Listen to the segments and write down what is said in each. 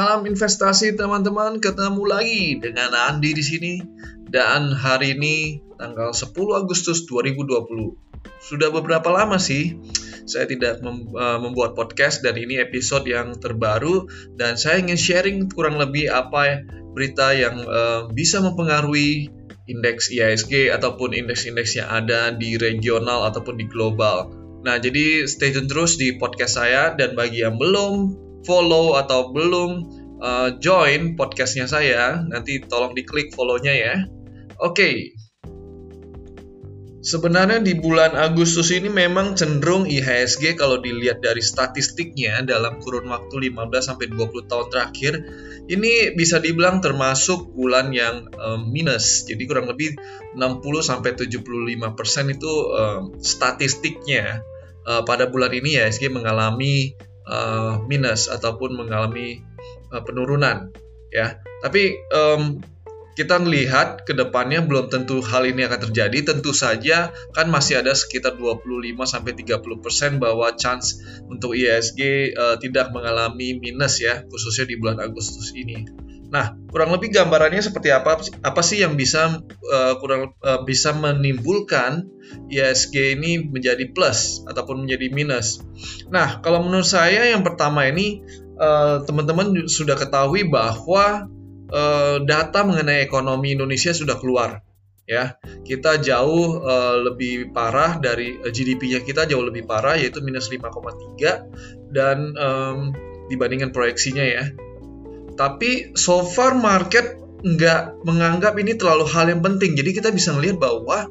Salam investasi teman-teman, ketemu lagi dengan Andi di sini dan hari ini tanggal 10 Agustus 2020. Sudah beberapa lama sih saya tidak uh, membuat podcast dan ini episode yang terbaru dan saya ingin sharing kurang lebih apa berita yang uh, bisa mempengaruhi indeks IISG ataupun indeks-indeks yang ada di regional ataupun di global. Nah, jadi stay tune terus di podcast saya dan bagi yang belum follow atau belum uh, join podcastnya saya, nanti tolong diklik follow-nya ya. Oke. Okay. Sebenarnya di bulan Agustus ini memang cenderung IHSG kalau dilihat dari statistiknya dalam kurun waktu 15 sampai 20 tahun terakhir ini bisa dibilang termasuk bulan yang um, minus. Jadi kurang lebih 60 sampai 75% itu um, statistiknya uh, pada bulan ini IHSG mengalami minus ataupun mengalami uh, penurunan ya. Tapi um, kita melihat ke depannya belum tentu hal ini akan terjadi. Tentu saja kan masih ada sekitar 25 sampai 30% bahwa chance untuk ISG uh, tidak mengalami minus ya, khususnya di bulan Agustus ini. Nah, kurang lebih gambarannya seperti apa? Apa sih yang bisa uh, kurang uh, bisa menimbulkan ISG ini menjadi plus ataupun menjadi minus? Nah, kalau menurut saya yang pertama ini uh, teman-teman sudah ketahui bahwa uh, data mengenai ekonomi Indonesia sudah keluar ya kita jauh uh, lebih parah dari uh, GDP-nya kita jauh lebih parah yaitu minus 5,3 dan um, dibandingkan proyeksinya ya tapi so far market nggak menganggap ini terlalu hal yang penting. Jadi kita bisa melihat bahwa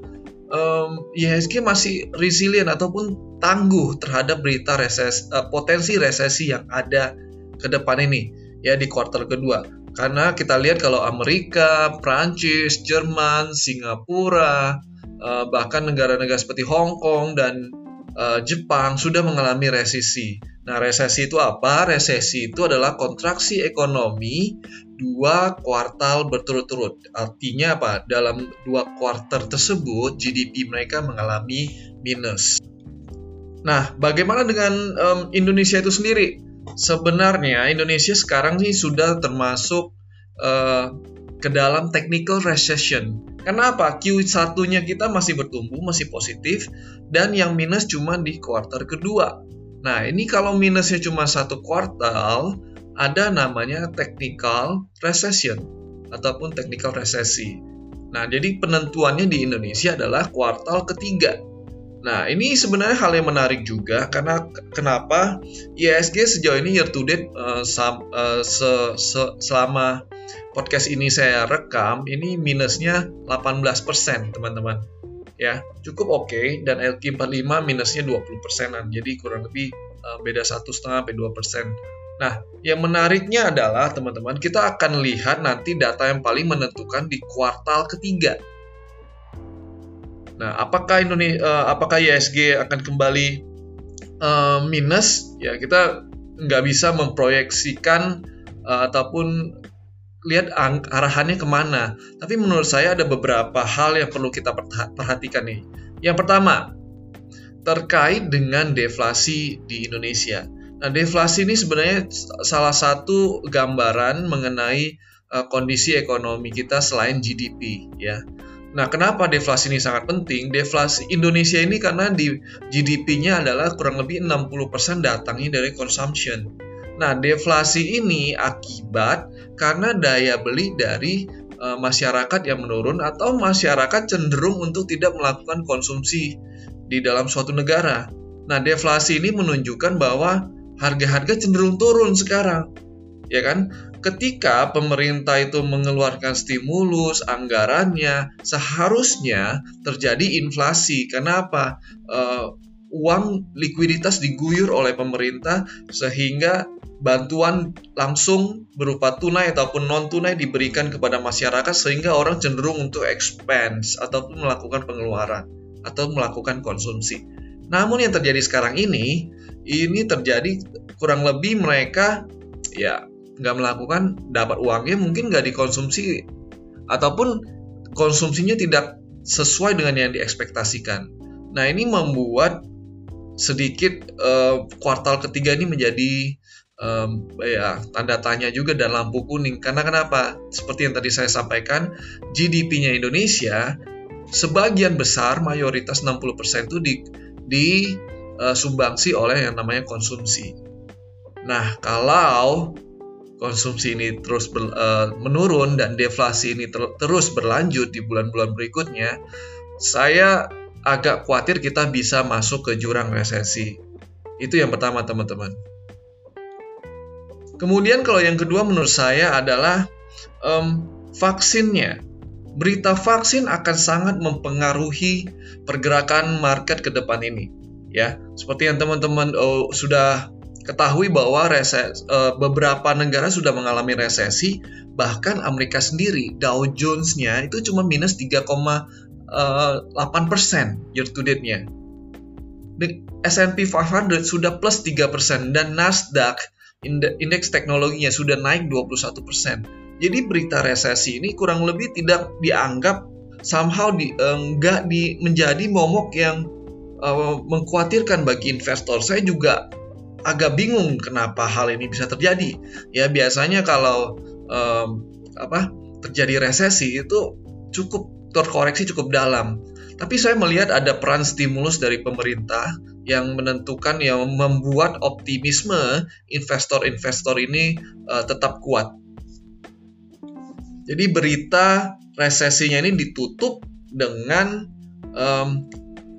um, IHSG masih resilient ataupun tangguh terhadap berita reses, uh, potensi resesi yang ada ke depan ini ya di kuartal kedua. Karena kita lihat kalau Amerika, Prancis, Jerman, Singapura, uh, bahkan negara-negara seperti Hong Kong dan uh, Jepang sudah mengalami resesi. Nah, resesi itu apa? Resesi itu adalah kontraksi ekonomi dua kuartal berturut-turut. Artinya apa? Dalam dua kuartal tersebut GDP mereka mengalami minus. Nah, bagaimana dengan um, Indonesia itu sendiri? Sebenarnya Indonesia sekarang sih sudah termasuk uh, ke dalam technical recession. Kenapa? Q1-nya kita masih bertumbuh, masih positif, dan yang minus cuma di kuartal kedua. Nah, ini kalau minusnya cuma satu kuartal, ada namanya technical recession ataupun technical resesi. Nah, jadi penentuannya di Indonesia adalah kuartal ketiga. Nah, ini sebenarnya hal yang menarik juga karena kenapa ISG sejauh ini year to date uh, sam, uh, se, se, selama podcast ini saya rekam ini minusnya 18% teman-teman ya cukup oke okay, dan LQ45 minusnya 20 persenan jadi kurang lebih uh, beda satu setengah sampai dua persen. Nah, yang menariknya adalah teman-teman kita akan lihat nanti data yang paling menentukan di kuartal ketiga. Nah, apakah Indonesia, uh, apakah ISG akan kembali uh, minus? Ya, kita nggak bisa memproyeksikan uh, ataupun lihat arahannya ke mana. Tapi menurut saya ada beberapa hal yang perlu kita perhatikan nih. Yang pertama, terkait dengan deflasi di Indonesia. Nah, deflasi ini sebenarnya salah satu gambaran mengenai uh, kondisi ekonomi kita selain GDP, ya. Nah, kenapa deflasi ini sangat penting? Deflasi Indonesia ini karena di GDP-nya adalah kurang lebih 60% datangnya dari consumption. Nah, deflasi ini akibat karena daya beli dari e, masyarakat yang menurun atau masyarakat cenderung untuk tidak melakukan konsumsi di dalam suatu negara. Nah, deflasi ini menunjukkan bahwa harga-harga cenderung turun sekarang. Ya kan? Ketika pemerintah itu mengeluarkan stimulus anggarannya, seharusnya terjadi inflasi. Kenapa? Uh, uang likuiditas diguyur oleh pemerintah sehingga bantuan langsung berupa tunai ataupun non tunai diberikan kepada masyarakat sehingga orang cenderung untuk expense ataupun melakukan pengeluaran atau melakukan konsumsi. Namun yang terjadi sekarang ini, ini terjadi kurang lebih mereka ya nggak melakukan dapat uangnya mungkin nggak dikonsumsi ataupun konsumsinya tidak sesuai dengan yang diekspektasikan. Nah ini membuat sedikit uh, kuartal ketiga ini menjadi um, ya tanda tanya juga dan lampu kuning karena kenapa seperti yang tadi saya sampaikan GDP-nya Indonesia sebagian besar mayoritas 60% itu di di uh, sumbangsi oleh yang namanya konsumsi. Nah, kalau konsumsi ini terus ber, uh, menurun dan deflasi ini ter terus berlanjut di bulan-bulan berikutnya, saya agak khawatir kita bisa masuk ke jurang resesi. Itu yang pertama, teman-teman. Kemudian kalau yang kedua menurut saya adalah um, vaksinnya. Berita vaksin akan sangat mempengaruhi pergerakan market ke depan ini. Ya, seperti yang teman-teman oh, sudah ketahui bahwa reses, uh, beberapa negara sudah mengalami resesi, bahkan Amerika sendiri Dow Jones-nya itu cuma minus 3,8 persen year to date-nya. S&P 500 sudah plus 3 persen dan Nasdaq indeks teknologinya sudah naik 21%. Jadi berita resesi ini kurang lebih tidak dianggap somehow di, enggak di menjadi momok yang uh, mengkhawatirkan bagi investor. Saya juga agak bingung kenapa hal ini bisa terjadi. Ya biasanya kalau um, apa terjadi resesi itu cukup terkoreksi cukup dalam. Tapi saya melihat ada peran stimulus dari pemerintah yang menentukan yang membuat optimisme investor-investor ini uh, tetap kuat. Jadi berita resesinya ini ditutup dengan um,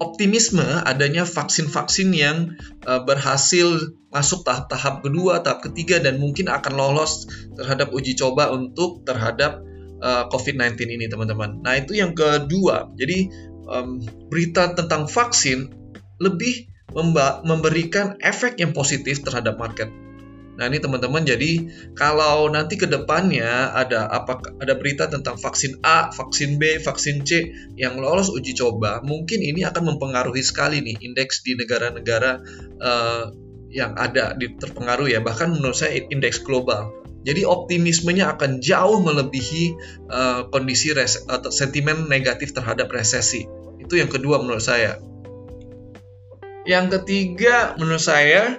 optimisme adanya vaksin-vaksin yang uh, berhasil masuk tahap-tahap kedua, tahap ketiga dan mungkin akan lolos terhadap uji coba untuk terhadap uh, COVID-19 ini teman-teman. Nah itu yang kedua. Jadi um, berita tentang vaksin lebih memberikan efek yang positif terhadap market. Nah ini teman-teman jadi kalau nanti ke depannya ada apa ada berita tentang vaksin A, vaksin B, vaksin C yang lolos uji coba, mungkin ini akan mempengaruhi sekali nih indeks di negara-negara uh, yang ada di terpengaruh ya bahkan menurut saya indeks global. Jadi optimismenya akan jauh melebihi uh, kondisi res atau sentimen negatif terhadap resesi. Itu yang kedua menurut saya. Yang ketiga menurut saya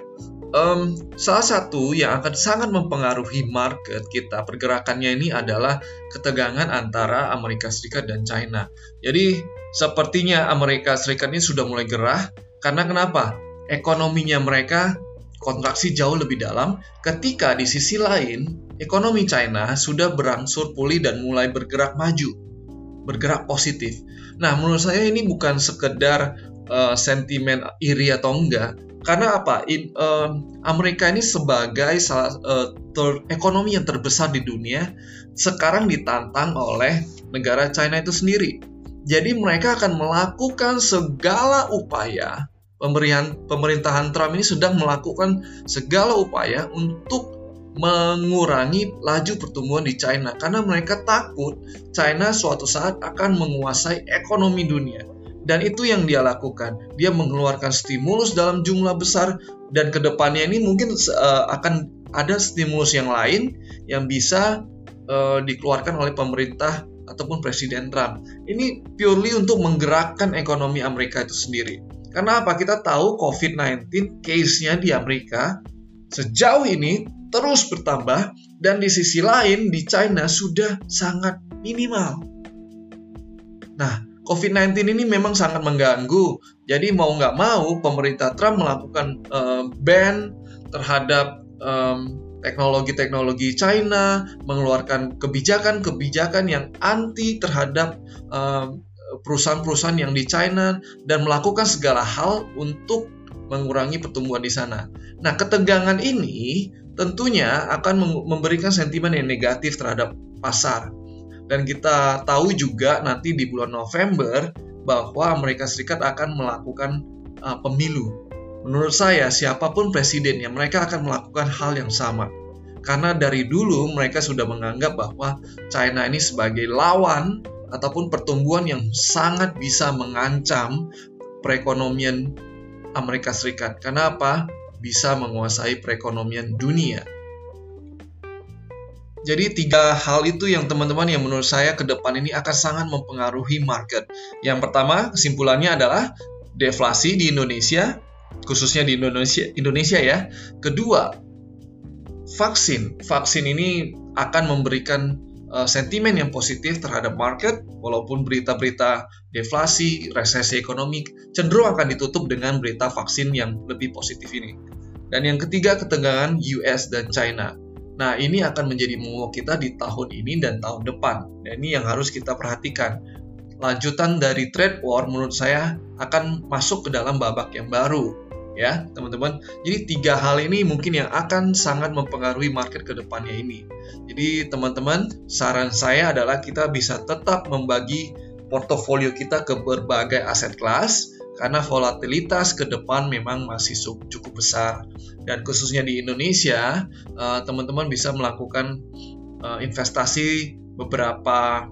um, salah satu yang akan sangat mempengaruhi market kita pergerakannya ini adalah ketegangan antara Amerika Serikat dan China. Jadi sepertinya Amerika Serikat ini sudah mulai gerah karena kenapa? Ekonominya mereka kontraksi jauh lebih dalam ketika di sisi lain ekonomi China sudah berangsur pulih dan mulai bergerak maju, bergerak positif. Nah, menurut saya ini bukan sekedar uh, sentimen iri atau enggak, karena apa? In, uh, Amerika ini sebagai salah uh, ter, ekonomi yang terbesar di dunia sekarang ditantang oleh negara China itu sendiri. Jadi mereka akan melakukan segala upaya pemberian pemerintahan Trump ini sedang melakukan segala upaya untuk mengurangi laju pertumbuhan di China karena mereka takut China suatu saat akan menguasai ekonomi dunia. Dan itu yang dia lakukan. Dia mengeluarkan stimulus dalam jumlah besar dan ke depannya ini mungkin uh, akan ada stimulus yang lain yang bisa uh, dikeluarkan oleh pemerintah ataupun Presiden Trump. Ini purely untuk menggerakkan ekonomi Amerika itu sendiri. Karena apa? Kita tahu COVID-19 case-nya di Amerika sejauh ini terus bertambah dan di sisi lain di China sudah sangat minimal. Nah, COVID-19 ini memang sangat mengganggu. Jadi mau nggak mau pemerintah Trump melakukan uh, ban terhadap um, teknologi-teknologi China, mengeluarkan kebijakan-kebijakan yang anti terhadap perusahaan-perusahaan yang di China dan melakukan segala hal untuk mengurangi pertumbuhan di sana. Nah, ketegangan ini tentunya akan memberikan sentimen yang negatif terhadap pasar. Dan kita tahu juga nanti di bulan November bahwa Amerika Serikat akan melakukan uh, pemilu. Menurut saya, siapa pun presidennya, mereka akan melakukan hal yang sama. Karena dari dulu mereka sudah menganggap bahwa China ini sebagai lawan ataupun pertumbuhan yang sangat bisa mengancam perekonomian Amerika Serikat. Karena apa? Bisa menguasai perekonomian dunia. Jadi tiga hal itu yang teman-teman yang menurut saya ke depan ini akan sangat mempengaruhi market. Yang pertama, kesimpulannya adalah deflasi di Indonesia, khususnya di Indonesia Indonesia ya. Kedua, vaksin. Vaksin ini akan memberikan uh, sentimen yang positif terhadap market, walaupun berita-berita deflasi, resesi ekonomi cenderung akan ditutup dengan berita vaksin yang lebih positif ini. Dan yang ketiga, ketegangan US dan China. Nah, ini akan menjadi momok kita di tahun ini dan tahun depan. Dan ini yang harus kita perhatikan. Lanjutan dari trade war menurut saya akan masuk ke dalam babak yang baru ya teman-teman. Jadi tiga hal ini mungkin yang akan sangat mempengaruhi market ke depannya ini. Jadi teman-teman, saran saya adalah kita bisa tetap membagi portofolio kita ke berbagai aset kelas karena volatilitas ke depan memang masih cukup besar. Dan khususnya di Indonesia eh, teman-teman bisa melakukan eh, investasi beberapa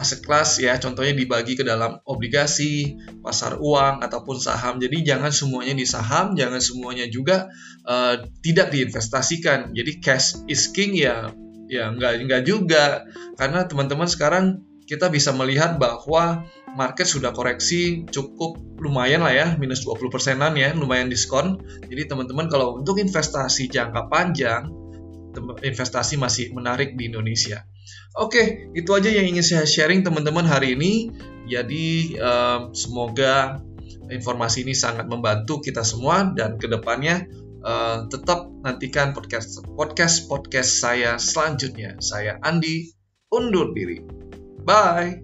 aset kelas ya. Contohnya dibagi ke dalam obligasi pasar uang ataupun saham. Jadi jangan semuanya di saham jangan semuanya juga uh, tidak diinvestasikan. Jadi cash is king ya ya nggak nggak juga. Karena teman-teman sekarang kita bisa melihat bahwa market sudah koreksi cukup lumayan lah ya minus 20 persenan ya lumayan diskon jadi teman-teman kalau untuk investasi jangka panjang investasi masih menarik di Indonesia Oke, itu aja yang ingin saya sharing teman-teman hari ini. Jadi um, semoga informasi ini sangat membantu kita semua dan ke depannya uh, tetap nantikan podcast podcast podcast saya selanjutnya. Saya Andi undur diri. Bye.